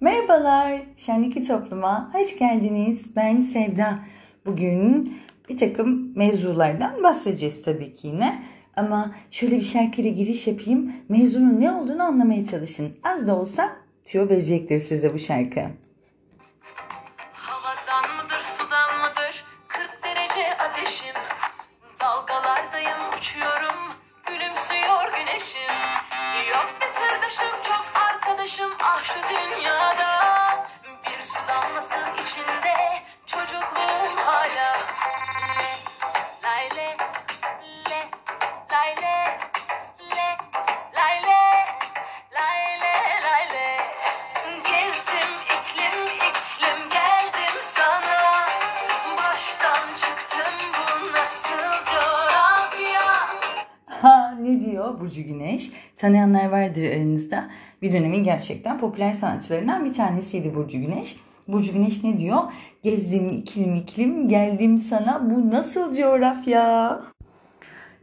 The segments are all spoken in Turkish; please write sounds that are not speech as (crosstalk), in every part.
Merhabalar, Şenlikli Toplum'a hoş geldiniz. Ben Sevda. Bugün bir takım mevzulardan bahsedeceğiz tabii ki yine. Ama şöyle bir şarkıyla giriş yapayım. Mevzunun ne olduğunu anlamaya çalışın. Az da olsa tüyo verecektir size bu şarkı. Damlasın içinde çocukluğum hala Layle le layle le layle layle layle Gezdim iklim iklim geldim sana Baştan çıktım bu nasıl coğrafya Ha ne diyor Burcu Güneş? Tanıyanlar vardır aranızda. Bir dönemin gerçekten popüler sanatçılarından bir tanesiydi Burcu Güneş. Burcu Güneş ne diyor? Gezdim iklim iklim geldim sana bu nasıl coğrafya?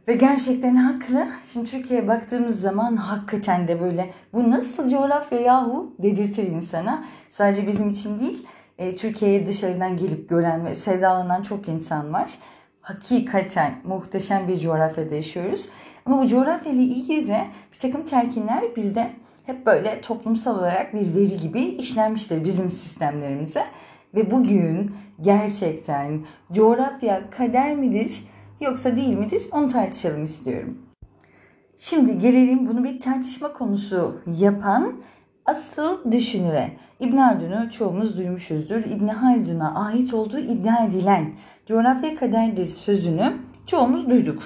Ve gerçekten haklı. Şimdi Türkiye'ye baktığımız zaman hakikaten de böyle bu nasıl coğrafya yahu dedirtir insana. Sadece bizim için değil e, Türkiye'ye dışarıdan gelip gören ve sevdalanan çok insan var. Hakikaten muhteşem bir coğrafyada yaşıyoruz. Ama bu coğrafya ile ilgili de bir takım telkinler bizde hep böyle toplumsal olarak bir veri gibi işlenmiştir bizim sistemlerimize. Ve bugün gerçekten coğrafya kader midir yoksa değil midir onu tartışalım istiyorum. Şimdi gelelim bunu bir tartışma konusu yapan asıl düşünüre. İbn Haldun'u çoğumuz duymuşuzdur. İbn Haldun'a ait olduğu iddia edilen coğrafya kaderdir sözünü çoğumuz duyduk.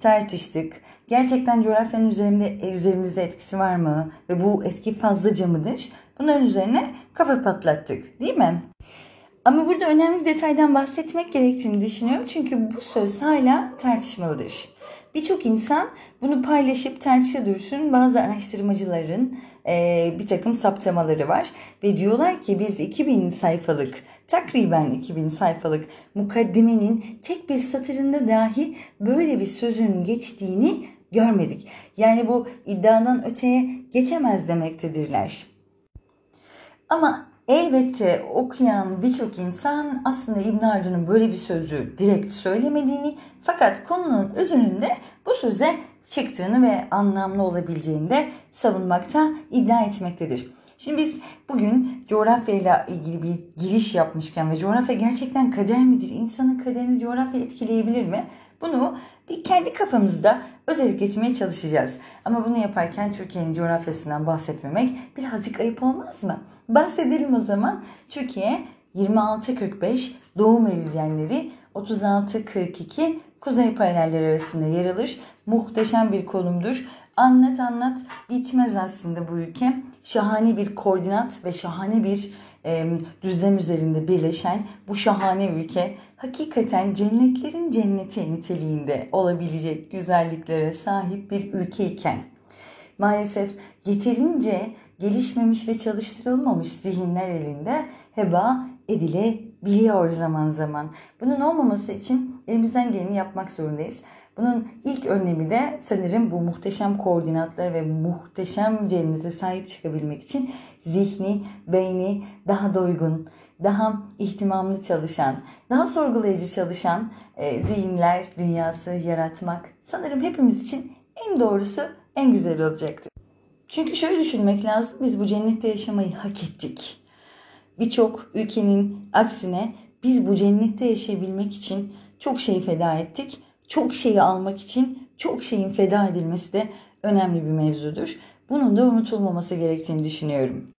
Tartıştık. Gerçekten coğrafyanın üzerinde, üzerimizde etkisi var mı? Ve bu etki fazlaca mıdır? Bunların üzerine kafa patlattık değil mi? Ama burada önemli bir detaydan bahsetmek gerektiğini düşünüyorum. Çünkü bu söz hala tartışmalıdır. Birçok insan bunu paylaşıp tartışa dursun. Bazı araştırmacıların e, bir takım saptamaları var. Ve diyorlar ki biz 2000 sayfalık, takriben 2000 sayfalık mukaddimenin tek bir satırında dahi böyle bir sözün geçtiğini görmedik. Yani bu iddiadan öteye geçemez demektedirler. Ama Elbette okuyan birçok insan aslında İbn Haldun'un böyle bir sözü direkt söylemediğini fakat konunun özününde bu söze çıktığını ve anlamlı olabileceğini de savunmakta, iddia etmektedir. Şimdi biz bugün coğrafya ile ilgili bir giriş yapmışken ve coğrafya gerçekten kader midir? İnsanın kaderini coğrafya etkileyebilir mi? Bunu bir kendi kafamızda özet geçmeye çalışacağız. Ama bunu yaparken Türkiye'nin coğrafyasından bahsetmemek birazcık ayıp olmaz mı? Bahsedelim o zaman. Türkiye 26-45 doğu meridyenleri 36-42 kuzey paralelleri arasında yer alır. Muhteşem bir konumdur. Anlat anlat bitmez aslında bu ülke. Şahane bir koordinat ve şahane bir e, düzlem üzerinde birleşen bu şahane ülke hakikaten cennetlerin cenneti niteliğinde olabilecek güzelliklere sahip bir ülke iken maalesef yeterince gelişmemiş ve çalıştırılmamış zihinler elinde heba edilebiliyor zaman zaman. Bunun olmaması için elimizden geleni yapmak zorundayız. Bunun ilk önlemi de sanırım bu muhteşem koordinatlar ve muhteşem cennete sahip çıkabilmek için zihni, beyni daha doygun, daha ihtimamlı çalışan, daha sorgulayıcı çalışan e, zihinler dünyası yaratmak sanırım hepimiz için en doğrusu en güzel olacaktır. Çünkü şöyle düşünmek lazım. Biz bu cennette yaşamayı hak ettik. Birçok ülkenin aksine biz bu cennette yaşayabilmek için çok şey feda ettik. Çok şeyi almak için çok şeyin feda edilmesi de önemli bir mevzudur. Bunun da unutulmaması gerektiğini düşünüyorum.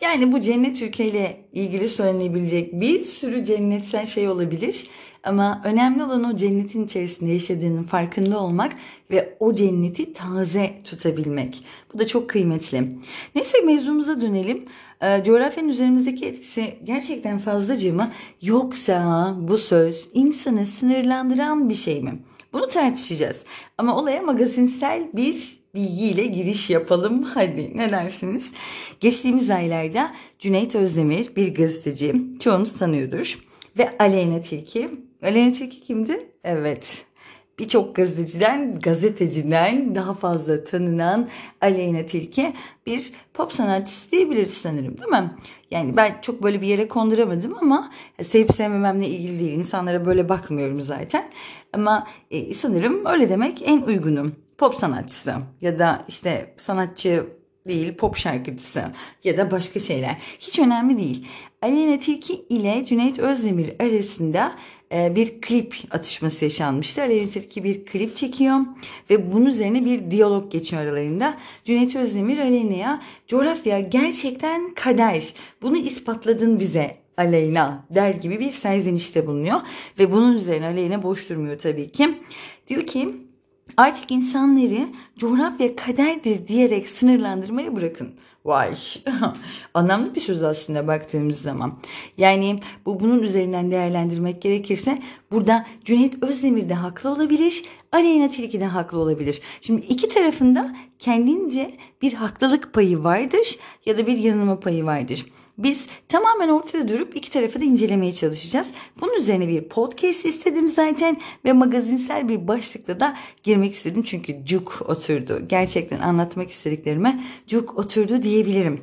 Yani bu cennet ülkeyle ilgili söylenebilecek bir sürü cennetsel şey olabilir. Ama önemli olan o cennetin içerisinde yaşadığının farkında olmak ve o cenneti taze tutabilmek. Bu da çok kıymetli. Neyse mevzumuza dönelim. Ee, coğrafyanın üzerimizdeki etkisi gerçekten fazlaca mı? Yoksa bu söz insanı sınırlandıran bir şey mi? Bunu tartışacağız. Ama olaya magazinsel bir bilgiyle giriş yapalım. Hadi ne dersiniz? Geçtiğimiz aylarda Cüneyt Özdemir bir gazeteci. Çoğunuz tanıyordur. Ve Aleyna Tilki. Aleyna Tilki kimdi? Evet. Birçok gazeteciden, gazeteciden daha fazla tanınan Aleyna Tilki bir pop sanatçısı diyebiliriz sanırım değil mi? Yani ben çok böyle bir yere konduramadım ama sevip sevmememle ilgili değil. İnsanlara böyle bakmıyorum zaten. Ama e, sanırım öyle demek en uygunum. Pop sanatçısı ya da işte sanatçı değil pop şarkıcısı ya da başka şeyler. Hiç önemli değil. Aleyna Tilki ile Cüneyt Özdemir arasında e, bir klip atışması yaşanmıştı. Aleyna Tilki bir klip çekiyor ve bunun üzerine bir diyalog geçiyor aralarında. Cüneyt Özdemir Aleyna'ya coğrafya gerçekten kader. Bunu ispatladın bize Aleyna der gibi bir serzenişte bulunuyor. Ve bunun üzerine Aleyna boş durmuyor tabii ki. Diyor ki Artık insanları coğrafya kaderdir diyerek sınırlandırmayı bırakın. Vay (laughs) anlamlı bir söz aslında baktığımız zaman. Yani bu bunun üzerinden değerlendirmek gerekirse burada Cüneyt Özdemir de haklı olabilir. Aleyna Tilki de haklı olabilir. Şimdi iki tarafında kendince bir haklılık payı vardır ya da bir yanılma payı vardır. Biz tamamen ortada durup iki tarafı da incelemeye çalışacağız. Bunun üzerine bir podcast istedim zaten ve magazinsel bir başlıkla da girmek istedim. Çünkü cuk oturdu. Gerçekten anlatmak istediklerime cuk oturdu diyebilirim.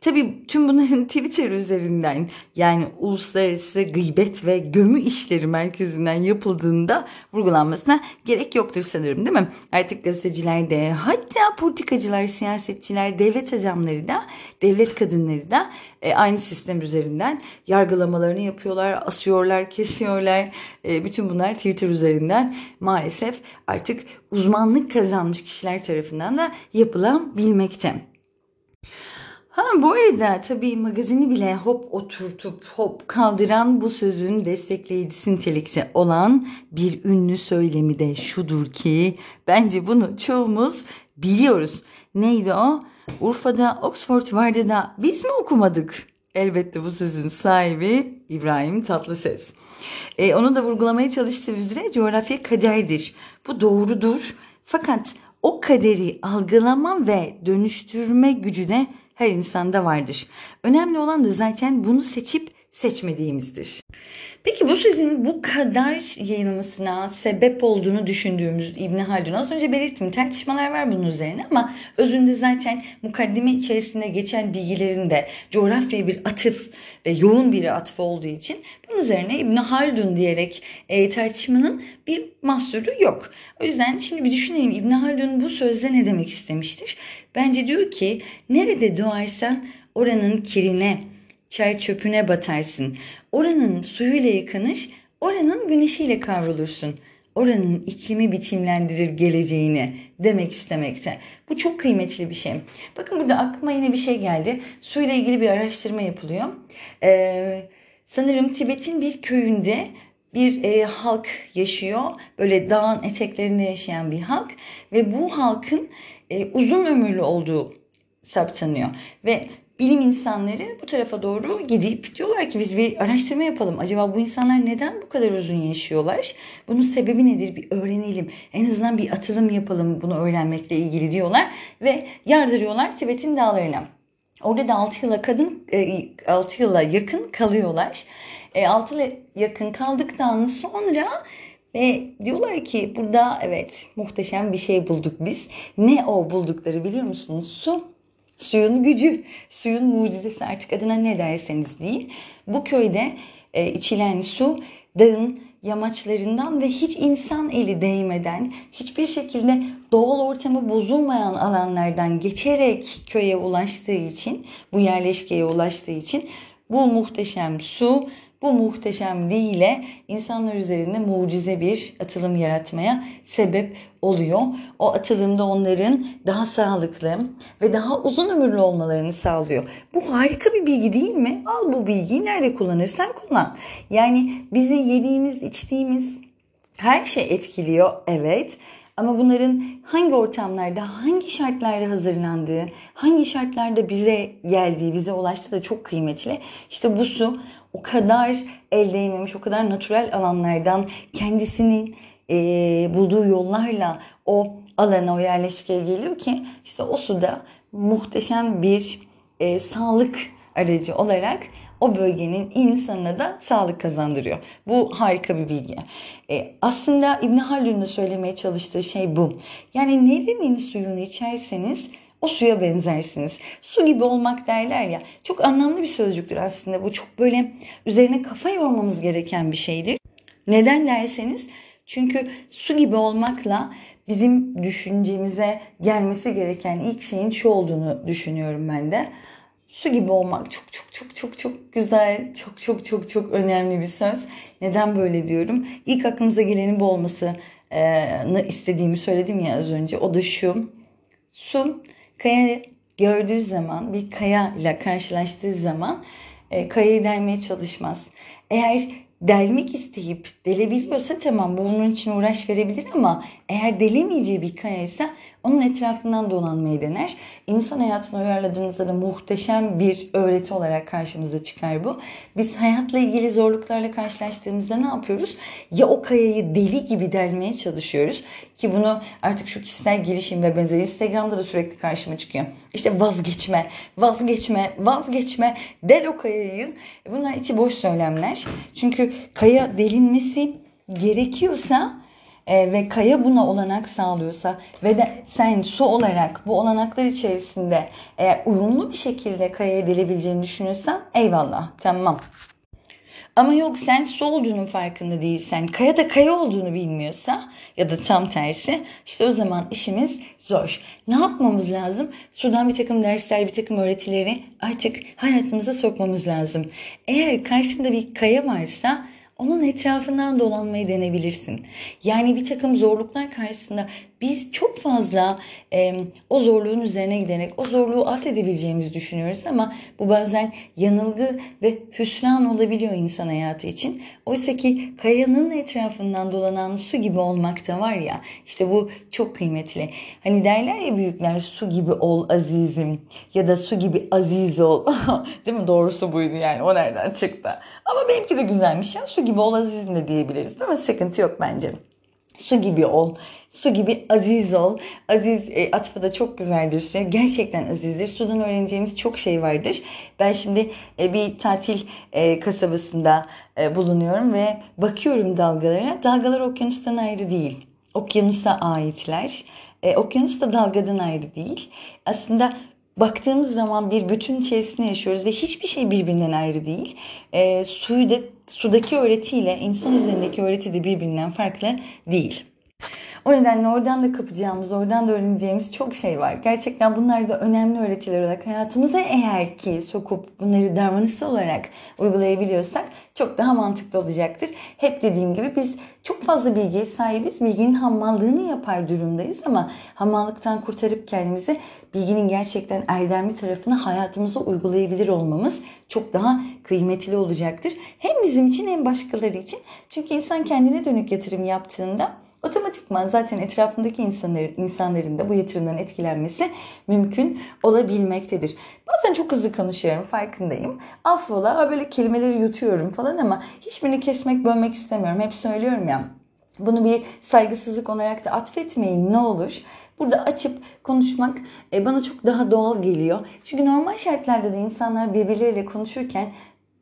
Tabii tüm bunların (laughs) Twitter üzerinden yani uluslararası gıybet ve gömü işleri merkezinden yapıldığında vurgulanmasına gerek yoktur sanırım değil mi? Artık gazeteciler de hatta politikacılar, siyasetçiler, devlet adamları da, devlet kadınları da e, aynı sistem üzerinden yargılamalarını yapıyorlar, asıyorlar, kesiyorlar. E, bütün bunlar Twitter üzerinden maalesef artık uzmanlık kazanmış kişiler tarafından da yapılabilmekte. Ha bu arada tabii magazini bile hop oturtup hop kaldıran bu sözün destekleyicisi nitelikte olan bir ünlü söylemi de şudur ki bence bunu çoğumuz biliyoruz. Neydi o? Urfa'da Oxford vardı da biz mi okumadık? Elbette bu sözün sahibi İbrahim Tatlıses. E, onu da vurgulamaya çalıştığı üzere coğrafya kaderdir. Bu doğrudur. Fakat o kaderi algılama ve dönüştürme gücü de her insanda vardır. Önemli olan da zaten bunu seçip seçmediğimizdir. Peki bu sizin bu kadar yayılmasına sebep olduğunu düşündüğümüz İbn Haldun az önce belirttim tartışmalar var bunun üzerine ama özünde zaten mukaddime içerisinde geçen bilgilerin de coğrafyaya bir atıf ve yoğun bir atıf olduğu için bunun üzerine İbn Haldun diyerek e, tartışmanın bir mahsuru yok. O yüzden şimdi bir düşünelim İbn Haldun bu sözde ne demek istemiştir? Bence diyor ki nerede doğarsan oranın kirine, çer çöpüne batarsın. Oranın suyuyla yıkanır, oranın güneşiyle kavrulursun. Oranın iklimi biçimlendirir geleceğini demek istemekte. Bu çok kıymetli bir şey. Bakın burada aklıma yine bir şey geldi. Suyla ilgili bir araştırma yapılıyor. Ee, sanırım Tibet'in bir köyünde bir e, halk yaşıyor. Böyle dağın eteklerinde yaşayan bir halk ve bu halkın e, uzun ömürlü olduğu saptanıyor. Ve bilim insanları bu tarafa doğru gidip diyorlar ki biz bir araştırma yapalım. Acaba bu insanlar neden bu kadar uzun yaşıyorlar? Bunun sebebi nedir? Bir öğrenelim. En azından bir atılım yapalım bunu öğrenmekle ilgili diyorlar. Ve yardırıyorlar Tibet'in dağlarına. Orada da 6 yıla kadın 6 e, yıla yakın kalıyorlar. 6 e, yıla yakın kaldıktan sonra ve diyorlar ki burada evet muhteşem bir şey bulduk biz. Ne o buldukları biliyor musunuz? Su. Suyun gücü, suyun mucizesi artık adına ne derseniz değil. Bu köyde e, içilen su dağın yamaçlarından ve hiç insan eli değmeden hiçbir şekilde doğal ortamı bozulmayan alanlardan geçerek köye ulaştığı için bu yerleşkeye ulaştığı için bu muhteşem su bu muhteşemliğiyle insanlar üzerinde mucize bir atılım yaratmaya sebep oluyor. O atılımda onların daha sağlıklı ve daha uzun ömürlü olmalarını sağlıyor. Bu harika bir bilgi değil mi? Al bu bilgiyi nerede kullanırsan kullan. Yani bizi yediğimiz, içtiğimiz her şey etkiliyor. Evet. Ama bunların hangi ortamlarda, hangi şartlarda hazırlandığı, hangi şartlarda bize geldiği, bize ulaştığı da çok kıymetli. İşte bu su o kadar el değmemiş, o kadar natürel alanlardan kendisinin e, bulduğu yollarla o alana, o yerleşkeye geliyor ki işte o suda muhteşem bir e, sağlık aracı olarak o bölgenin insanına da sağlık kazandırıyor. Bu harika bir bilgi. E, aslında İbn Haldun'un da söylemeye çalıştığı şey bu. Yani nerenin suyunu içerseniz o suya benzersiniz. Su gibi olmak derler ya. Çok anlamlı bir sözcüktür aslında. Bu çok böyle üzerine kafa yormamız gereken bir şeydir. Neden derseniz çünkü su gibi olmakla bizim düşüncemize gelmesi gereken ilk şeyin şu olduğunu düşünüyorum ben de. Su gibi olmak çok çok çok çok çok güzel, çok çok çok çok önemli bir söz. Neden böyle diyorum? İlk aklımıza gelenin bu olmasını istediğimi söyledim ya az önce. O da şu. Su kaya gördüğü zaman, bir kaya ile karşılaştığı zaman e, kayayı delmeye çalışmaz. Eğer delmek isteyip delebiliyorsa tamam bunun için uğraş verebilir ama eğer delemeyeceği bir kaya ise onun etrafından dolanmayı dener. İnsan hayatına uyarladığınızda da muhteşem bir öğreti olarak karşımıza çıkar bu. Biz hayatla ilgili zorluklarla karşılaştığımızda ne yapıyoruz? Ya o kayayı deli gibi delmeye çalışıyoruz ki bunu artık şu kişisel gelişim ve benzeri Instagram'da da sürekli karşıma çıkıyor. İşte vazgeçme, vazgeçme, vazgeçme, del o kayayı. Bunlar içi boş söylemler. Çünkü kaya delinmesi gerekiyorsa e, ve kaya buna olanak sağlıyorsa ve de sen su olarak bu olanaklar içerisinde eğer uyumlu bir şekilde kayaya delebileceğini düşünürsen eyvallah tamam. Ama yok sen su olduğunun farkında değilsen, kaya da kaya olduğunu bilmiyorsa ya da tam tersi işte o zaman işimiz zor. Ne yapmamız lazım? Sudan bir takım dersler, bir takım öğretileri artık hayatımıza sokmamız lazım. Eğer karşında bir kaya varsa onun etrafından dolanmayı denebilirsin. Yani bir takım zorluklar karşısında biz çok fazla e, o zorluğun üzerine giderek o zorluğu at edebileceğimizi düşünüyoruz ama bu bazen yanılgı ve hüsran olabiliyor insan hayatı için. Oysa ki kayanın etrafından dolanan su gibi olmak da var ya işte bu çok kıymetli. Hani derler ya büyükler su gibi ol azizim ya da su gibi aziz ol. (laughs) Değil mi? Doğrusu buydu yani o nereden çıktı. Ama benimki de güzelmiş ya su gibi ol azizim de diyebiliriz değil mi? Sıkıntı yok bence. Su gibi ol. Su gibi aziz ol. Aziz e, atfı da çok güzeldir. Gerçekten azizdir. Sudan öğreneceğimiz çok şey vardır. Ben şimdi e, bir tatil e, kasabasında e, bulunuyorum ve bakıyorum dalgalara. Dalgalar okyanustan ayrı değil. Okyanusa aitler. E, okyanus da dalgadan ayrı değil. Aslında baktığımız zaman bir bütün içerisinde yaşıyoruz ve hiçbir şey birbirinden ayrı değil. E, suyu da, sudaki öğretiyle insan üzerindeki öğreti de birbirinden farklı değil. O nedenle oradan da kapacağımız, oradan da öğreneceğimiz çok şey var. Gerçekten bunlar da önemli öğretiler olarak hayatımıza eğer ki sokup bunları davranışsal olarak uygulayabiliyorsak çok daha mantıklı olacaktır. Hep dediğim gibi biz çok fazla bilgiye sahibiz. Bilginin hammallığını yapar durumdayız ama hamallıktan kurtarıp kendimizi bilginin gerçekten erdemli tarafını hayatımıza uygulayabilir olmamız çok daha kıymetli olacaktır. Hem bizim için hem başkaları için. Çünkü insan kendine dönük yatırım yaptığında otomatikman zaten etrafındaki insanların, insanların da bu yatırımdan etkilenmesi mümkün olabilmektedir. Bazen çok hızlı konuşuyorum farkındayım. Affola böyle kelimeleri yutuyorum falan ama hiçbirini kesmek bölmek istemiyorum. Hep söylüyorum ya bunu bir saygısızlık olarak da atfetmeyin ne olur. Burada açıp konuşmak e, bana çok daha doğal geliyor. Çünkü normal şartlarda da insanlar birbirleriyle konuşurken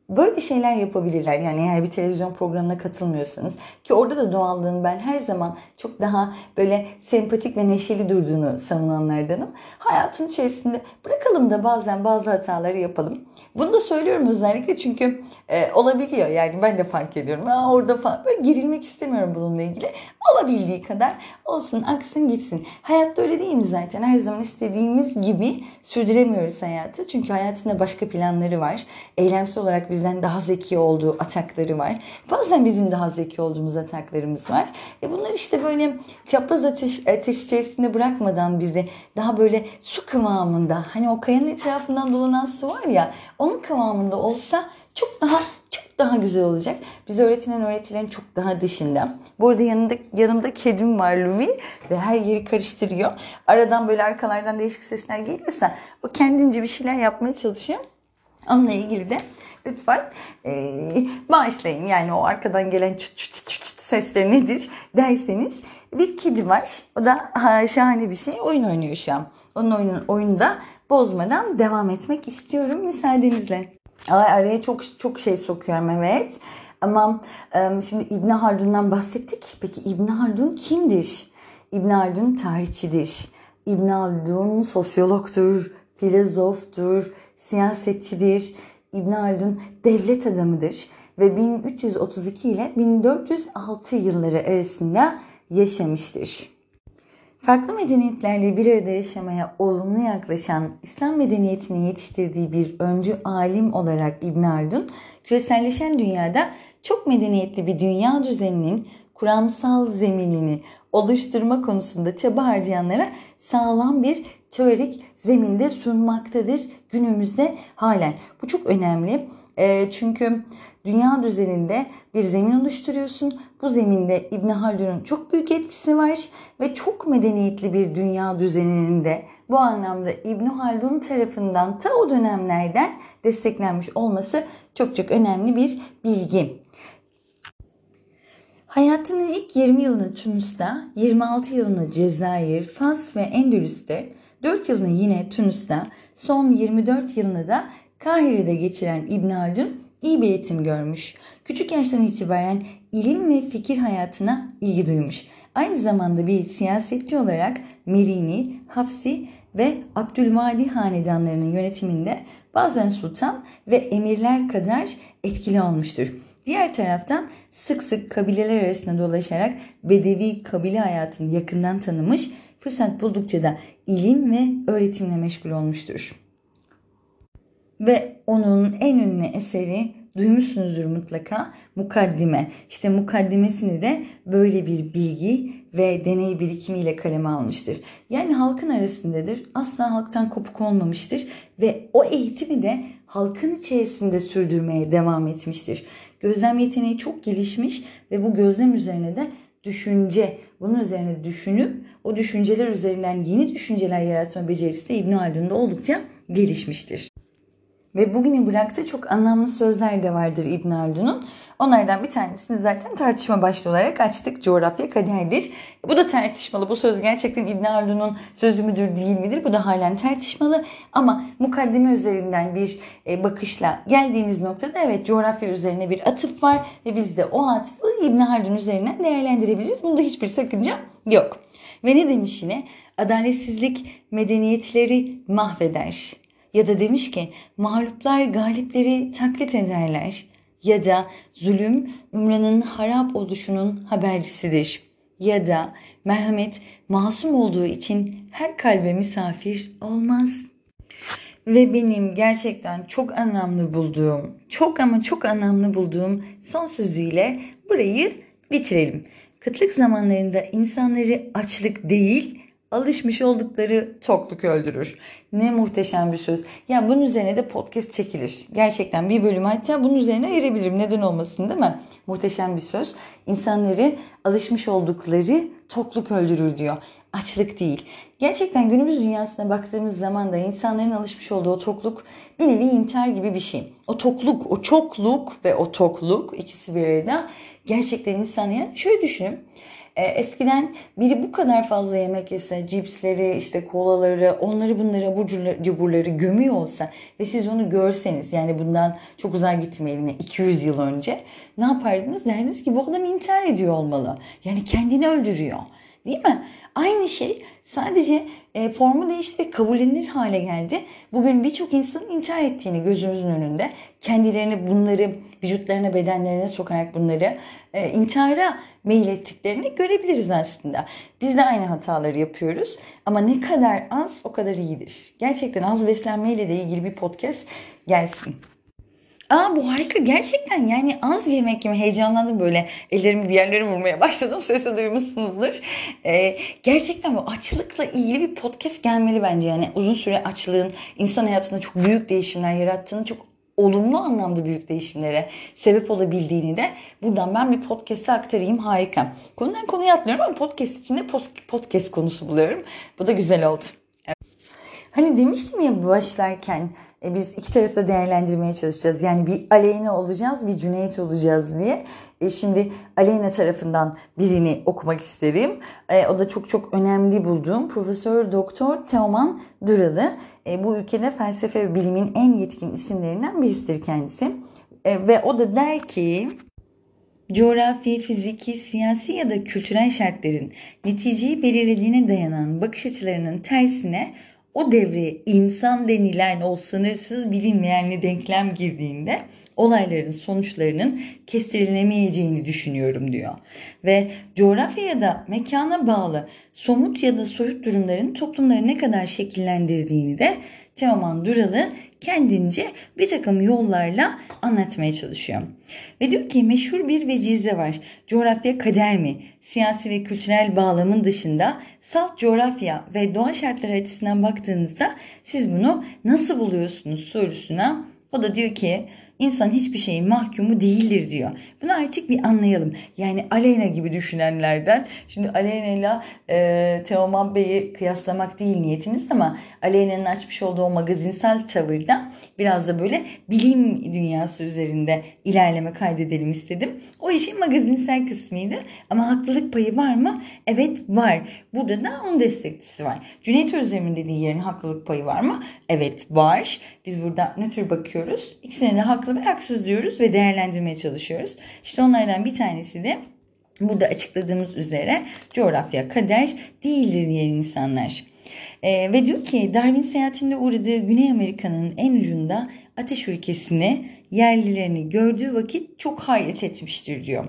böyle şeyler yapabilirler. Yani eğer bir televizyon programına katılmıyorsanız ki orada da doğallığın ben her zaman çok daha böyle sempatik ve neşeli durduğunu savunanlardanım. Hayatın içerisinde bırakalım da bazen bazı hataları yapalım. Bunu da söylüyorum özellikle çünkü e, olabiliyor. Yani ben de fark ediyorum. Aa, orada falan böyle gerilmek istemiyorum bununla ilgili. Olabildiği kadar olsun, aksın gitsin. Hayatta öyle değil mi zaten? Her zaman istediğimiz gibi sürdüremiyoruz hayatı. Çünkü hayatında başka planları var. Eylemsel olarak bizden daha zeki olduğu atakları var. Bazen bizim daha zeki olduğumuz ataklarımız var. E bunlar işte böyle çapraz ateş, ateş içerisinde bırakmadan bizi daha böyle su kıvamında hani o kayanın etrafından dolanan su var ya onun kıvamında olsa çok daha çok daha güzel olacak. Biz öğretilen öğretilerin çok daha dışında. Bu arada yanında, yanımda kedim var Lumi ve her yeri karıştırıyor. Aradan böyle arkalardan değişik sesler geliyorsa o kendince bir şeyler yapmaya çalışıyor. Onunla ilgili de lütfen e, bağışlayın. Yani o arkadan gelen çıt çıt çıt çıt sesleri nedir derseniz bir kedi var. O da ha, şahane bir şey. Oyun oynuyor şu an. Onun oyunun, oyunda bozmadan devam etmek istiyorum müsaadenizle. Ay, araya çok çok şey sokuyorum evet. Ama şimdi İbn Haldun'dan bahsettik. Peki İbn Haldun kimdir? İbn Haldun tarihçidir. İbn Haldun sosyologtur, filozoftur, siyasetçidir. İbn Haldun devlet adamıdır ve 1332 ile 1406 yılları arasında yaşamıştır. Farklı medeniyetlerle bir arada yaşamaya olumlu yaklaşan İslam medeniyetini yetiştirdiği bir öncü alim olarak İbn Haldun, küreselleşen dünyada çok medeniyetli bir dünya düzeninin kuramsal zeminini oluşturma konusunda çaba harcayanlara sağlam bir teorik zeminde sunmaktadır günümüzde halen. Bu çok önemli. E, çünkü dünya düzeninde bir zemin oluşturuyorsun. Bu zeminde İbn Haldun'un çok büyük etkisi var ve çok medeniyetli bir dünya düzeninin de bu anlamda İbn Haldun tarafından ta o dönemlerden desteklenmiş olması çok çok önemli bir bilgi. Hayatının ilk 20 yılını Tunus'ta, 26 yılını Cezayir, Fas ve Endülüs'te, 4 yılını yine Tunus'ta, son 24 yılını da Kahire'de geçiren İbn Haldun iyi bir eğitim görmüş. Küçük yaştan itibaren ilim ve fikir hayatına ilgi duymuş. Aynı zamanda bir siyasetçi olarak Merini, Hafsi ve Abdülvadi hanedanlarının yönetiminde bazen sultan ve emirler kadar etkili olmuştur. Diğer taraftan sık sık kabileler arasında dolaşarak Bedevi kabile hayatını yakından tanımış, fırsat buldukça da ilim ve öğretimle meşgul olmuştur. Ve onun en ünlü eseri duymuşsunuzdur mutlaka mukaddime. İşte mukaddimesini de böyle bir bilgi ve deney birikimiyle kaleme almıştır. Yani halkın arasındadır. Asla halktan kopuk olmamıştır ve o eğitimi de halkın içerisinde sürdürmeye devam etmiştir. Gözlem yeteneği çok gelişmiş ve bu gözlem üzerine de düşünce, bunun üzerine düşünüp o düşünceler üzerinden yeni düşünceler yaratma becerisi de İbn Haldun'da oldukça gelişmiştir. Ve bugünün bıraktığı çok anlamlı sözler de vardır İbn Haldun'un. Onlardan bir tanesini zaten tartışma başlığı olarak açtık. Coğrafya kaderdir. Bu da tartışmalı. Bu söz gerçekten İbn Haldun'un sözü müdür değil midir? Bu da halen tartışmalı. Ama mukaddime üzerinden bir e, bakışla geldiğimiz noktada evet coğrafya üzerine bir atıf var. Ve biz de o atıfı İbn Haldun üzerinden değerlendirebiliriz. Bunda hiçbir sakınca yok. Ve ne demiş yine? Adaletsizlik medeniyetleri mahveder ya da demiş ki mağluplar galipleri taklit ederler. Ya da zulüm ümranın harap oluşunun habercisidir. Ya da merhamet masum olduğu için her kalbe misafir olmaz. Ve benim gerçekten çok anlamlı bulduğum, çok ama çok anlamlı bulduğum son sözüyle burayı bitirelim. Kıtlık zamanlarında insanları açlık değil, alışmış oldukları tokluk öldürür. Ne muhteşem bir söz. Ya bunun üzerine de podcast çekilir. Gerçekten bir bölüm hatta bunun üzerine ayırabilirim. Neden olmasın değil mi? Muhteşem bir söz. İnsanları alışmış oldukları tokluk öldürür diyor. Açlık değil. Gerçekten günümüz dünyasına baktığımız zaman da insanların alışmış olduğu o tokluk bir nevi intihar gibi bir şey. O tokluk, o çokluk ve o tokluk ikisi bir arada gerçekten insan yani şöyle düşünün. E, eskiden biri bu kadar fazla yemek yese, cipsleri, işte kolaları, onları bunları abur cuburları gömüyor olsa ve siz onu görseniz yani bundan çok uzağa gitmeyelim 200 yıl önce ne yapardınız? Derdiniz ki bu adam intihar ediyor olmalı. Yani kendini öldürüyor. Değil mi? Aynı şey sadece e, formu değişti ve kabullenilir hale geldi. Bugün birçok insanın intihar ettiğini gözümüzün önünde. Kendilerini bunları vücutlarına bedenlerine sokarak bunları e, intihara meylettiklerini görebiliriz aslında. Biz de aynı hataları yapıyoruz. Ama ne kadar az o kadar iyidir. Gerçekten az beslenmeyle de ilgili bir podcast gelsin. Aa bu harika gerçekten yani az yemek yeme heyecanlandım böyle ellerimi bir yerlere vurmaya başladım (laughs) sesi duymuşsunuzdur. Ee, gerçekten bu açlıkla ilgili bir podcast gelmeli bence yani uzun süre açlığın insan hayatında çok büyük değişimler yarattığını çok olumlu anlamda büyük değişimlere sebep olabildiğini de buradan ben bir podcast'e aktarayım harika. Konudan konuya atlıyorum ama podcast içinde podcast konusu buluyorum. Bu da güzel oldu. Hani demiştim ya başlarken E, biz iki tarafı da değerlendirmeye çalışacağız. Yani bir Aleyna olacağız, bir Cüneyt olacağız diye. E, şimdi Aleyna tarafından birini okumak isterim. E, o da çok çok önemli bulduğum Profesör Doktor Teoman Duralı. E, bu ülkede felsefe ve bilimin en yetkin isimlerinden birisidir kendisi. E, ve o da der ki coğrafi, fiziki, siyasi ya da kültürel şartların neticeyi belirlediğine dayanan bakış açılarının tersine o devreye insan denilen o sınırsız bilinmeyenli denklem girdiğinde olayların sonuçlarının kestirilemeyeceğini düşünüyorum diyor. Ve coğrafya ya da mekana bağlı somut ya da soyut durumların toplumları ne kadar şekillendirdiğini de Teoman Duralı kendince bir takım yollarla anlatmaya çalışıyor. Ve diyor ki meşhur bir vecize var. Coğrafya kader mi? Siyasi ve kültürel bağlamın dışında salt coğrafya ve doğa şartları açısından baktığınızda siz bunu nasıl buluyorsunuz sorusuna o da diyor ki İnsan hiçbir şeyin mahkumu değildir diyor. Bunu artık bir anlayalım. Yani Aleyna gibi düşünenlerden. Şimdi Aleyna ile e, Teoman Bey'i kıyaslamak değil niyetimiz ama Aleyna'nın açmış olduğu o magazinsel tavırda biraz da böyle bilim dünyası üzerinde ilerleme kaydedelim istedim. O işin magazinsel kısmıydı. Ama haklılık payı var mı? Evet var. Burada da onun destekçisi var. Cüneyt Özdemir'in dediği yerin haklılık payı var mı? Evet var. Biz burada nötr bakıyoruz. İkisine de haklı ve haksız diyoruz ve değerlendirmeye çalışıyoruz. İşte onlardan bir tanesi de burada açıkladığımız üzere coğrafya kader değildir diğer insanlar. Ee, ve diyor ki Darwin seyahatinde uğradığı Güney Amerika'nın en ucunda ateş ülkesini yerlilerini gördüğü vakit çok hayret etmiştir diyor.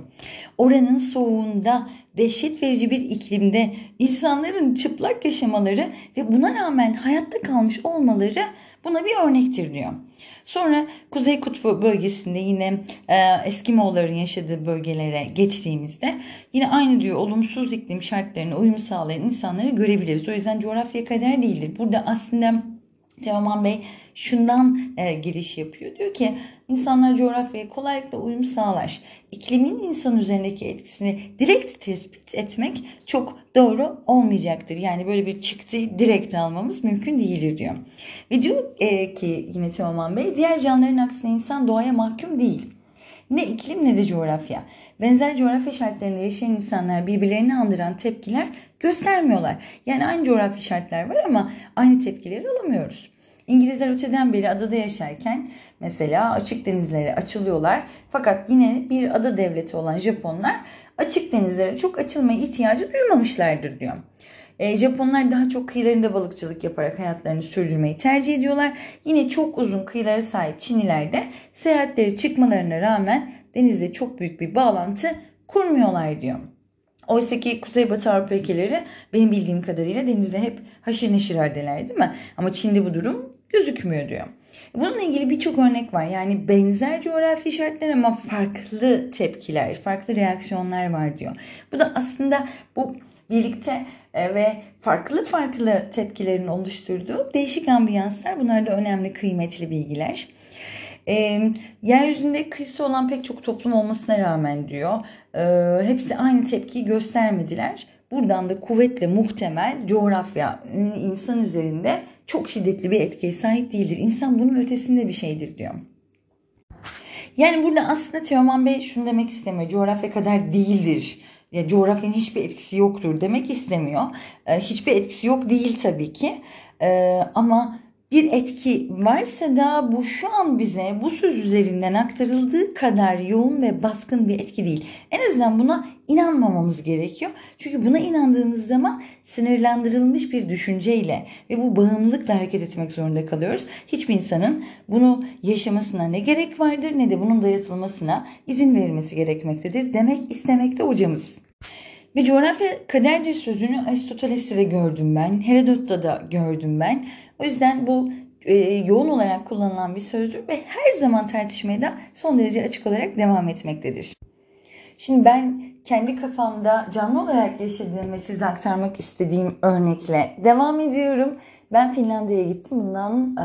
Oranın soğuğunda dehşet verici bir iklimde insanların çıplak yaşamaları ve buna rağmen hayatta kalmış olmaları buna bir örnektir diyor. Sonra Kuzey Kutbu bölgesinde yine e, Eskimoğulların yaşadığı bölgelere geçtiğimizde yine aynı diyor olumsuz iklim şartlarına uyum sağlayan insanları görebiliriz. O yüzden coğrafya kader değildir. Burada aslında Teoman Bey şundan e, giriş yapıyor. Diyor ki insanlar coğrafyaya kolaylıkla uyum sağlar. İklimin insan üzerindeki etkisini direkt tespit etmek çok doğru olmayacaktır. Yani böyle bir çıktı direkt almamız mümkün değildir diyor. Ve diyor e, ki yine Teoman Bey diğer canlıların aksine insan doğaya mahkum değil. Ne iklim ne de coğrafya. Benzer coğrafya şartlarında yaşayan insanlar birbirlerini andıran tepkiler göstermiyorlar. Yani aynı coğrafi şartlar var ama aynı tepkileri alamıyoruz. İngilizler öteden beri adada yaşarken mesela açık denizlere açılıyorlar. Fakat yine bir ada devleti olan Japonlar açık denizlere çok açılmaya ihtiyacı duymamışlardır diyor. E, Japonlar daha çok kıyılarında balıkçılık yaparak hayatlarını sürdürmeyi tercih ediyorlar. Yine çok uzun kıyılara sahip Çiniler de seyahatleri çıkmalarına rağmen denizde çok büyük bir bağlantı kurmuyorlar diyor. Oysa ki Kuzeybatı Avrupa ülkeleri benim bildiğim kadarıyla denizde hep haşır neşir haldeler değil mi? Ama Çin'de bu durum gözükmüyor diyor. Bununla ilgili birçok örnek var. Yani benzer coğrafi şartlar ama farklı tepkiler, farklı reaksiyonlar var diyor. Bu da aslında bu birlikte e, ve farklı farklı tepkilerin oluşturduğu değişik ambiyanslar. Bunlar da önemli, kıymetli bilgiler. E, yeryüzünde kıyısı olan pek çok toplum olmasına rağmen diyor, e, hepsi aynı tepkiyi göstermediler. Buradan da kuvvetle muhtemel coğrafya insan üzerinde çok şiddetli bir etkiye sahip değildir. İnsan bunun ötesinde bir şeydir diyor. Yani burada aslında Teoman Bey şunu demek istemiyor. Coğrafya kadar değildir. Ya coğrafyanın hiçbir etkisi yoktur demek istemiyor. Ee, hiçbir etkisi yok değil tabii ki. Ee, ama bir etki varsa da bu şu an bize bu söz üzerinden aktarıldığı kadar yoğun ve baskın bir etki değil. En azından buna inanmamamız gerekiyor. Çünkü buna inandığımız zaman sınırlandırılmış bir düşünceyle ve bu bağımlılıkla hareket etmek zorunda kalıyoruz. Hiçbir insanın bunu yaşamasına ne gerek vardır ne de bunun dayatılmasına izin verilmesi gerekmektedir demek istemekte hocamız. Ve coğrafya kaderdir sözünü Aristoteles'te de gördüm ben. Herodot'ta da gördüm ben. O yüzden bu e, yoğun olarak kullanılan bir sözdür ve her zaman tartışmaya da son derece açık olarak devam etmektedir. Şimdi ben kendi kafamda canlı olarak yaşadığım ve size aktarmak istediğim örnekle devam ediyorum. Ben Finlandiya'ya gittim bundan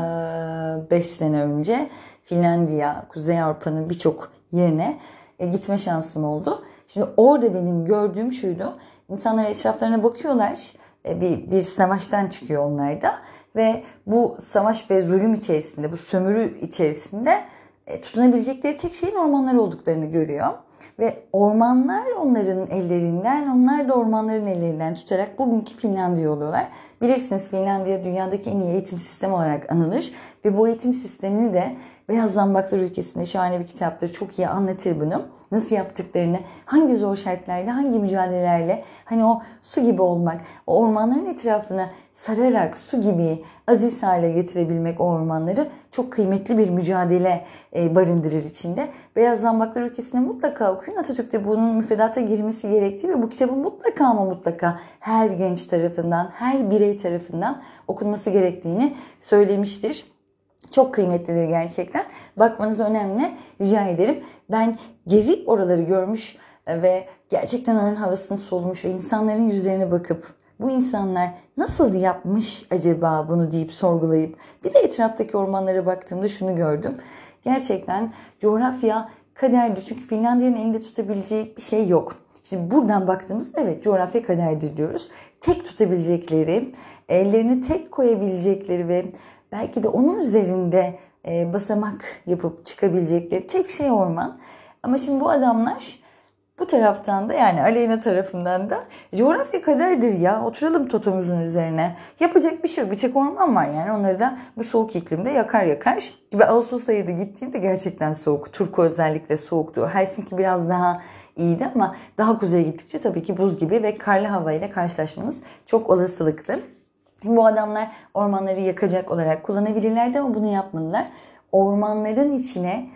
5 e, sene önce. Finlandiya, Kuzey Avrupa'nın birçok yerine e, gitme şansım oldu. Şimdi orada benim gördüğüm şuydu. İnsanlar etraflarına bakıyorlar. E, bir, bir savaştan çıkıyor onlar da ve bu savaş ve zulüm içerisinde, bu sömürü içerisinde e, tutunabilecekleri tek şeyin ormanlar olduklarını görüyor. Ve ormanlar onların ellerinden, onlar da ormanların ellerinden tutarak bugünkü Finlandiya oluyorlar. Bilirsiniz Finlandiya dünyadaki en iyi eğitim sistemi olarak anılır. Ve bu eğitim sistemini de Beyaz Zambaklar ülkesinde şahane bir kitaptır. Çok iyi anlatır bunu. Nasıl yaptıklarını, hangi zor şartlarda, hangi mücadelelerle hani o su gibi olmak, o ormanların etrafına sararak su gibi aziz hale getirebilmek o ormanları çok kıymetli bir mücadele e, barındırır içinde. Beyaz Zambaklar ülkesinde mutlaka okuyun. Atatürk'te bunun müfredata girmesi gerektiği ve bu kitabın mutlaka ama mutlaka her genç tarafından, her birey tarafından okunması gerektiğini söylemiştir. Çok kıymetlidir gerçekten. Bakmanız önemli. Rica ederim. Ben gezip oraları görmüş ve gerçekten oranın havasını solmuş ve insanların yüzlerine bakıp bu insanlar nasıl yapmış acaba bunu deyip sorgulayıp bir de etraftaki ormanlara baktığımda şunu gördüm. Gerçekten coğrafya kaderdir. Çünkü Finlandiya'nın elinde tutabileceği bir şey yok. Şimdi buradan baktığımızda evet coğrafya kaderdir diyoruz. Tek tutabilecekleri, ellerini tek koyabilecekleri ve belki de onun üzerinde e, basamak yapıp çıkabilecekleri tek şey orman. Ama şimdi bu adamlar bu taraftan da yani Aleyna tarafından da coğrafya kaderdir ya oturalım totomuzun üzerine. Yapacak bir şey yok. Bir tek orman var yani onları da bu soğuk iklimde yakar yakar. Gibi Ağustos ayı da gittiğinde gerçekten soğuk. Turku özellikle soğuktu. Helsinki biraz daha iyiydi ama daha kuzeye gittikçe tabii ki buz gibi ve karlı havayla karşılaşmanız çok olasılıklı. Bu adamlar ormanları yakacak olarak kullanabilirlerdi ama bunu yapmadılar. Ormanların içine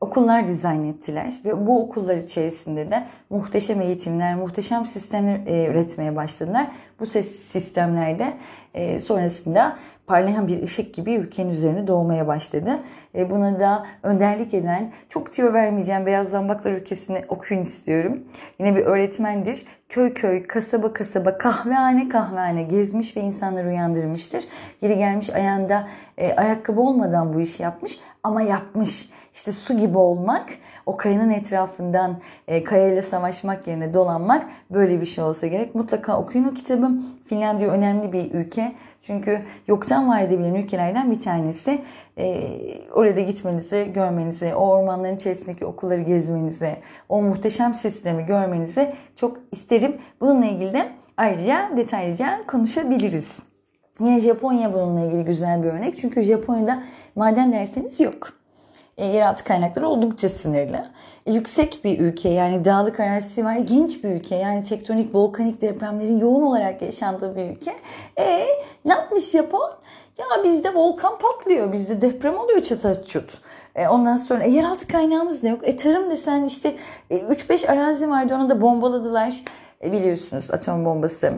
okullar dizayn ettiler ve bu okullar içerisinde de muhteşem eğitimler, muhteşem sistemler e, üretmeye başladılar. Bu sistemlerde e, sonrasında parlayan bir ışık gibi ülkenin üzerine doğmaya başladı. E, buna da önderlik eden, çok tüyo vermeyeceğim Beyaz Zambaklar ülkesini okuyun istiyorum. Yine bir öğretmendir. Köy köy, kasaba kasaba, kahvehane kahvehane gezmiş ve insanları uyandırmıştır. Geri gelmiş ayağında e, ayakkabı olmadan bu işi yapmış ama yapmış. İşte su gibi olmak, o kayanın etrafından e, kayayla savaşmak yerine dolanmak böyle bir şey olsa gerek. Mutlaka okuyun o kitabı. Finlandiya önemli bir ülke. Çünkü yoktan var edebilen ülkelerden bir tanesi. E, orada gitmenizi, görmenizi, o ormanların içerisindeki okulları gezmenizi, o muhteşem sistemi görmenizi çok isterim. Bununla ilgili de ayrıca detaylıca konuşabiliriz. Yine Japonya bununla ilgili güzel bir örnek. Çünkü Japonya'da maden derseniz yok. E, yeraltı kaynakları oldukça sınırlı. E, yüksek bir ülke yani dağlık arazisi var. Genç bir ülke yani tektonik volkanik depremlerin yoğun olarak yaşandığı bir ülke. E ne yapmış Japon? Ya bizde volkan patlıyor, bizde deprem oluyor çataçut. E, ondan sonra e, yeraltı kaynağımız da yok. E, tarım desen işte e, 3-5 arazi vardı onu da bombaladılar. E, biliyorsunuz atom bombası.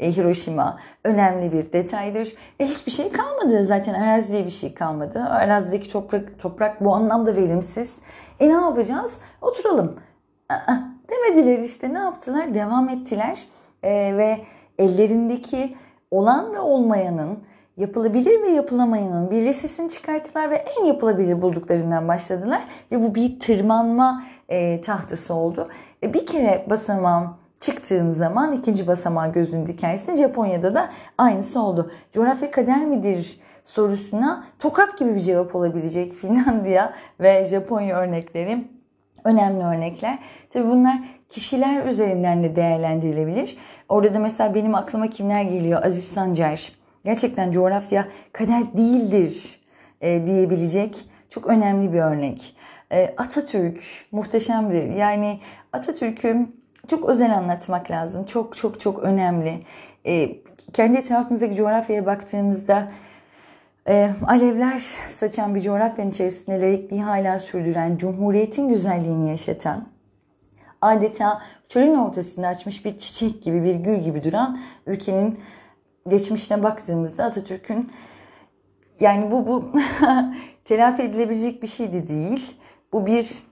E, Hiroşima önemli bir detaydır. E, hiçbir şey kalmadı zaten arazi diye bir şey kalmadı. Arazideki toprak, toprak bu anlamda verimsiz. E ne yapacağız? Oturalım. Aa, demediler işte ne yaptılar? Devam ettiler e, ve ellerindeki olan ve olmayanın yapılabilir ve yapılamayanın bir listesini çıkarttılar ve en yapılabilir bulduklarından başladılar. Ve bu bir tırmanma e, tahtası oldu. E, bir kere basamağım çıktığın zaman ikinci basamağa gözünü dikersin. Japonya'da da aynısı oldu. Coğrafya kader midir sorusuna tokat gibi bir cevap olabilecek (laughs) Finlandiya ve Japonya örnekleri önemli örnekler. Tabii bunlar kişiler üzerinden de değerlendirilebilir. Orada da mesela benim aklıma kimler geliyor? Aziz Sancar. Gerçekten coğrafya kader değildir e, diyebilecek çok önemli bir örnek. E, Atatürk muhteşemdir. Yani Atatürk'ü çok özel anlatmak lazım. Çok çok çok önemli. E, kendi etrafımızdaki coğrafyaya baktığımızda e, alevler saçan bir coğrafyanın içerisinde laikliği hala sürdüren, cumhuriyetin güzelliğini yaşatan, adeta çölün ortasında açmış bir çiçek gibi, bir gül gibi duran ülkenin geçmişine baktığımızda Atatürk'ün yani bu bu (laughs) telafi edilebilecek bir şey de değil. Bu bir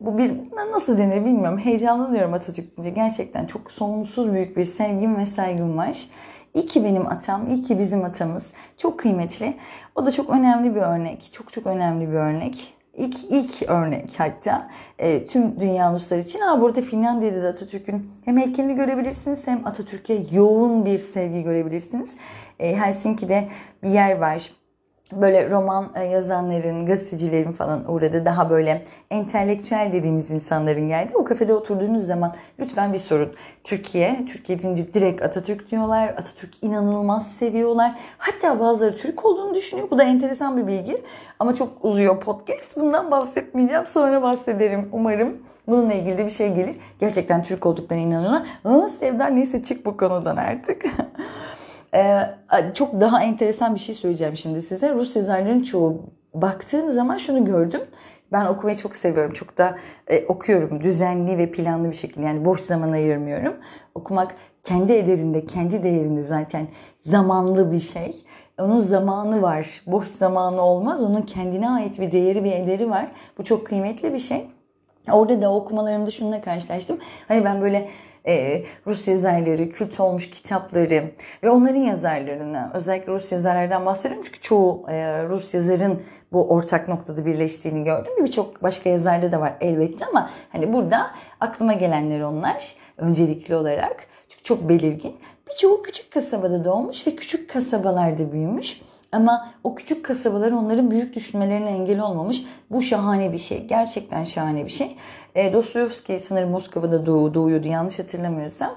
bu bir nasıl denir bilmiyorum. Heyecanlanıyorum Atatürk deyince. Gerçekten çok sonsuz büyük bir sevgim ve saygım var. İyi ki benim atam, iyi ki bizim atamız. Çok kıymetli. O da çok önemli bir örnek. Çok çok önemli bir örnek. İlk, ilk örnek hatta e, tüm dünya ulusları için. Ama burada Finlandiya'da da Atatürk'ün hem heykelini görebilirsiniz hem Atatürk'e yoğun bir sevgi görebilirsiniz. E, Helsinki'de bir yer var böyle roman e, yazanların, gazetecilerin falan uğradığı daha böyle entelektüel dediğimiz insanların geldi. O kafede oturduğunuz zaman lütfen bir sorun. Türkiye, Türkiye deyince direkt Atatürk diyorlar. Atatürk inanılmaz seviyorlar. Hatta bazıları Türk olduğunu düşünüyor. Bu da enteresan bir bilgi. Ama çok uzuyor podcast. Bundan bahsetmeyeceğim. Sonra bahsederim umarım. Bununla ilgili de bir şey gelir. Gerçekten Türk olduklarına inanıyorlar. Aa Sevda neyse çık bu konudan artık. (laughs) Ee, çok daha enteresan bir şey söyleyeceğim şimdi size. Rus yazarların çoğu baktığın zaman şunu gördüm. Ben okumayı çok seviyorum. Çok da e, okuyorum düzenli ve planlı bir şekilde. Yani boş zaman ayırmıyorum. Okumak kendi ederinde, kendi değerinde zaten zamanlı bir şey. Onun zamanı var. Boş zamanı olmaz. Onun kendine ait bir değeri, bir ederi var. Bu çok kıymetli bir şey. Orada da okumalarımda şununla karşılaştım. Hani ben böyle e, Rus yazarları, kült olmuş kitapları ve onların yazarlarını özellikle Rus yazarlardan bahsediyorum çünkü çoğu e, Rus yazarın bu ortak noktada birleştiğini gördüm. Birçok başka yazarda da var elbette ama hani burada aklıma gelenler onlar öncelikli olarak. Çünkü çok belirgin. Birçoğu küçük kasabada doğmuş ve küçük kasabalarda büyümüş. Ama o küçük kasabalar onların büyük düşünmelerine engel olmamış. Bu şahane bir şey. Gerçekten şahane bir şey. E, Dostoyevski sanırım Moskova'da doğu, doğuyordu yanlış hatırlamıyorsam.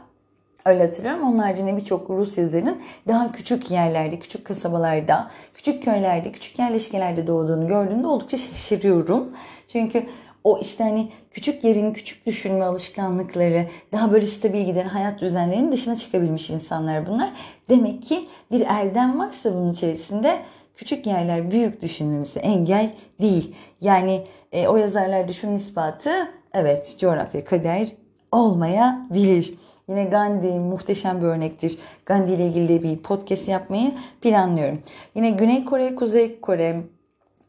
Öyle hatırlıyorum. Onun haricinde birçok Rus yazarının daha küçük yerlerde, küçük kasabalarda, küçük köylerde, küçük yerleşkelerde doğduğunu gördüğümde oldukça şaşırıyorum. Çünkü o işte hani küçük yerin küçük düşünme alışkanlıkları, daha böyle stabil giden hayat düzenlerinin dışına çıkabilmiş insanlar bunlar. Demek ki bir erdem varsa bunun içerisinde küçük yerler büyük düşünmemize engel değil. Yani e, o yazarlarda şunun ispatı evet coğrafya kader olmayabilir. Yine Gandhi muhteşem bir örnektir. Gandhi ile ilgili bir podcast yapmayı planlıyorum. Yine Güney Kore, Kuzey Kore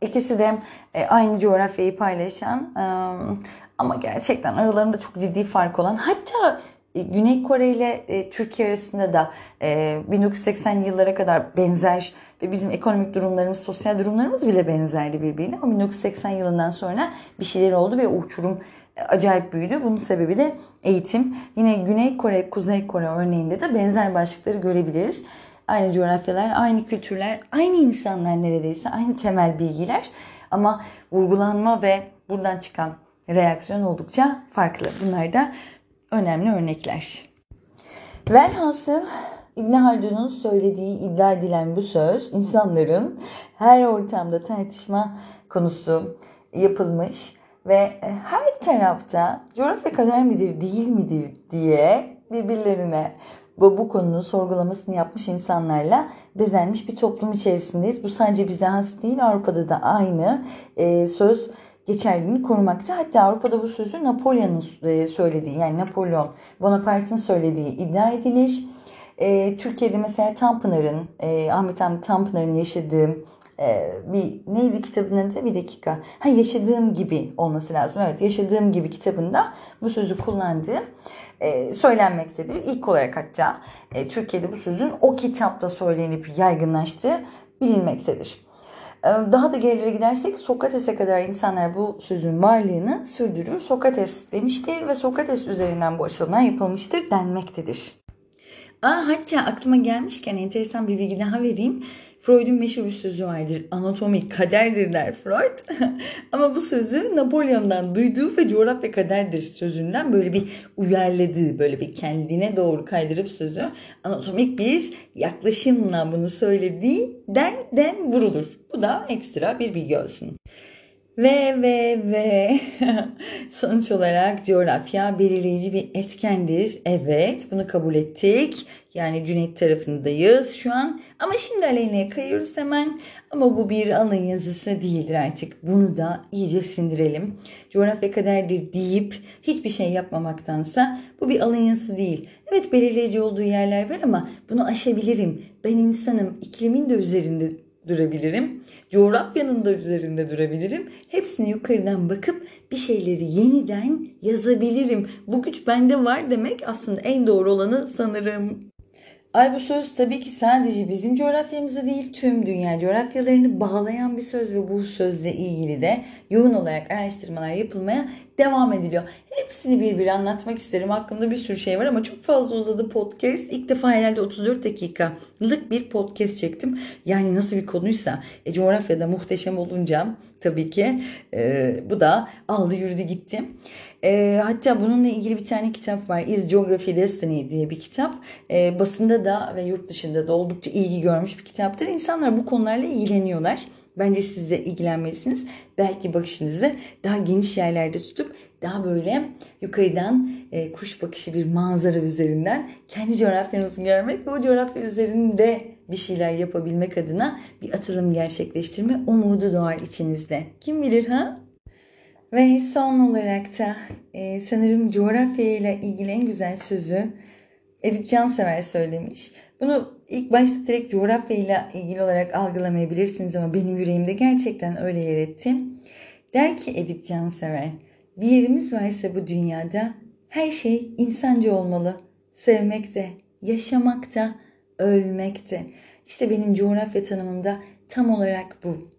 ikisi de e, aynı coğrafyayı paylaşan e, ama gerçekten aralarında çok ciddi fark olan hatta e, Güney Kore ile e, Türkiye arasında da e, 1980'li yıllara kadar benzer ve bizim ekonomik durumlarımız, sosyal durumlarımız bile benzerdi birbirine. Ama 1980 yılından sonra bir şeyler oldu ve uçurum acayip büyüdü. Bunun sebebi de eğitim. Yine Güney Kore, Kuzey Kore örneğinde de benzer başlıkları görebiliriz. Aynı coğrafyalar, aynı kültürler, aynı insanlar neredeyse, aynı temel bilgiler. Ama vurgulanma ve buradan çıkan reaksiyon oldukça farklı. Bunlar da önemli örnekler. Velhasıl İbn Haldun'un söylediği iddia edilen bu söz insanların her ortamda tartışma konusu yapılmış ve e, her tarafta coğrafya kader midir değil midir diye birbirlerine bu, bu konunun sorgulamasını yapmış insanlarla bezenmiş bir toplum içerisindeyiz. Bu sadece bize has değil Avrupa'da da aynı e, söz geçerliliğini korumakta. Hatta Avrupa'da bu sözü Napolyon'un e, söylediği yani Napolyon Bonaparte'ın söylediği iddia edilir. E, Türkiye'de mesela Tanpınar'ın, e, Ahmet Hamdi Tanpınar'ın yaşadığı e, bir neydi kitabının adı bir dakika. Ha yaşadığım gibi olması lazım. Evet yaşadığım gibi kitabında bu sözü kullandığı e, söylenmektedir. İlk olarak hatta e, Türkiye'de bu sözün o kitapta söylenip yaygınlaştığı bilinmektedir. Ee, daha da gerilere gidersek Sokrates'e kadar insanlar bu sözün varlığını sürdürür. Sokrates demiştir ve Sokrates üzerinden bu açılımlar yapılmıştır denmektedir. Aa, hatta aklıma gelmişken enteresan bir bilgi daha vereyim. Freud'un meşhur bir sözü vardır. Anatomi kaderdir der Freud. (laughs) Ama bu sözü Napolyon'dan duyduğu ve coğrafya kaderdir sözünden böyle bir uyarladığı, böyle bir kendine doğru kaydırıp sözü anatomik bir yaklaşımla bunu söylediği den den vurulur. Bu da ekstra bir bilgi olsun. Ve ve ve (laughs) sonuç olarak coğrafya belirleyici bir etkendir. Evet bunu kabul ettik. Yani Cüneyt tarafındayız şu an. Ama şimdi Aleyna'ya kayıyoruz hemen. Ama bu bir alın yazısı değildir artık. Bunu da iyice sindirelim. Coğrafya kaderdir deyip hiçbir şey yapmamaktansa bu bir alın yazısı değil. Evet belirleyici olduğu yerler var ama bunu aşabilirim. Ben insanım. iklimin de üzerinde durabilirim. Coğrafyanın da üzerinde durabilirim. Hepsine yukarıdan bakıp bir şeyleri yeniden yazabilirim. Bu güç bende var demek aslında en doğru olanı sanırım. Ay bu söz tabii ki sadece bizim coğrafyamızı değil tüm dünya coğrafyalarını bağlayan bir söz ve bu sözle ilgili de yoğun olarak araştırmalar yapılmaya devam ediliyor. Hepsini bir bir anlatmak isterim. Aklımda bir sürü şey var ama çok fazla uzadı podcast. İlk defa herhalde 34 dakikalık bir podcast çektim. Yani nasıl bir konuysa e, coğrafyada muhteşem olunca tabii ki e, bu da aldı yürüdü gitti. E, hatta bununla ilgili bir tane kitap var. Is Geography Destiny diye bir kitap. E, basında da ve yurt dışında da oldukça ilgi görmüş bir kitaptır. İnsanlar bu konularla ilgileniyorlar. Bence siz de ilgilenmelisiniz. Belki bakışınızı daha geniş yerlerde tutup daha böyle yukarıdan e, kuş bakışı bir manzara üzerinden kendi coğrafyanızı görmek ve o coğrafya üzerinde bir şeyler yapabilmek adına bir atılım gerçekleştirme umudu doğar içinizde. Kim bilir ha? Ve son olarak da e, sanırım coğrafya ile ilgili en güzel sözü Edip Cansever söylemiş. Bunu ilk başta direkt coğrafya ile ilgili olarak algılamayabilirsiniz ama benim yüreğimde gerçekten öyle yer etti. Der ki Edip Cansever, bir yerimiz varsa bu dünyada her şey insancı olmalı. Sevmek de, yaşamak da, ölmek de. İşte benim coğrafya tanımımda tam olarak bu.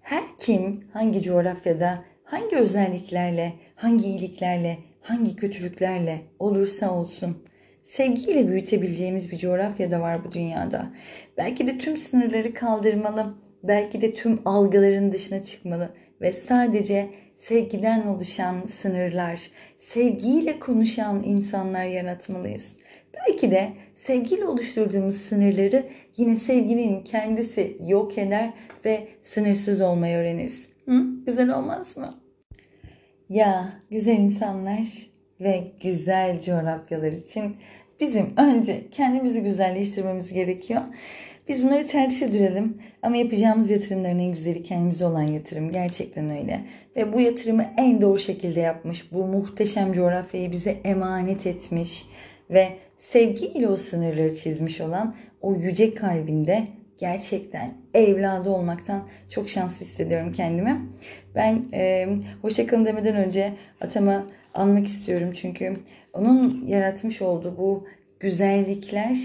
Her kim hangi coğrafyada, hangi özelliklerle, hangi iyiliklerle, hangi kötülüklerle olursa olsun sevgiyle büyütebileceğimiz bir coğrafya da var bu dünyada. Belki de tüm sınırları kaldırmalı, belki de tüm algıların dışına çıkmalı ve sadece sevgiden oluşan sınırlar, sevgiyle konuşan insanlar yaratmalıyız. Belki de sevgiyle oluşturduğumuz sınırları yine sevginin kendisi yok eder ve sınırsız olmayı öğreniriz. Hı? Güzel olmaz mı? Ya güzel insanlar ve güzel coğrafyalar için bizim önce kendimizi güzelleştirmemiz gerekiyor. Biz bunları tercih edelim ama yapacağımız yatırımların en güzeli kendimize olan yatırım. Gerçekten öyle. Ve bu yatırımı en doğru şekilde yapmış. Bu muhteşem coğrafyayı bize emanet etmiş ve sevgiyle o sınırları çizmiş olan o yüce kalbinde gerçekten evladı olmaktan çok şanslı hissediyorum kendimi. Ben e, hoşçakalın demeden önce atama anmak istiyorum çünkü onun yaratmış olduğu bu güzellikler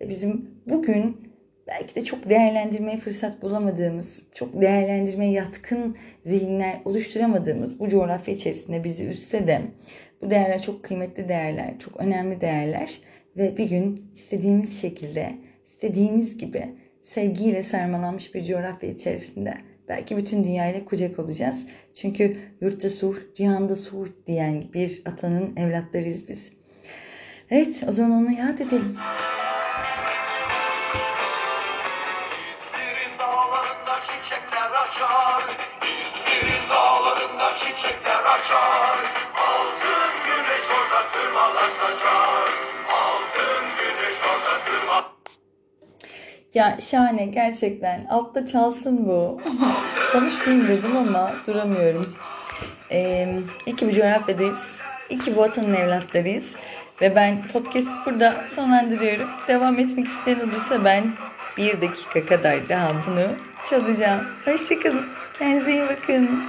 bizim bugün belki de çok değerlendirmeye fırsat bulamadığımız, çok değerlendirmeye yatkın zihinler oluşturamadığımız bu coğrafya içerisinde bizi üstse de bu değerler çok kıymetli değerler, çok önemli değerler ve bir gün istediğimiz şekilde, istediğimiz gibi sevgiyle sarmalanmış bir coğrafya içerisinde belki bütün dünyayla kucak olacağız. Çünkü yurtta suh, cihanda suh diyen bir atanın evlatlarıyız biz. Evet o zaman onu yad edelim. Ya şahane gerçekten. Altta çalsın bu. Konuşmayayım dedim ama duramıyorum. Ee, iki bu coğrafyadayız. İki bu vatanın evlatlarıyız. Ve ben podcast burada sonlandırıyorum. Devam etmek isteyen olursa ben bir dakika kadar daha bunu çalacağım. Hoşçakalın. Kendinize iyi bakın.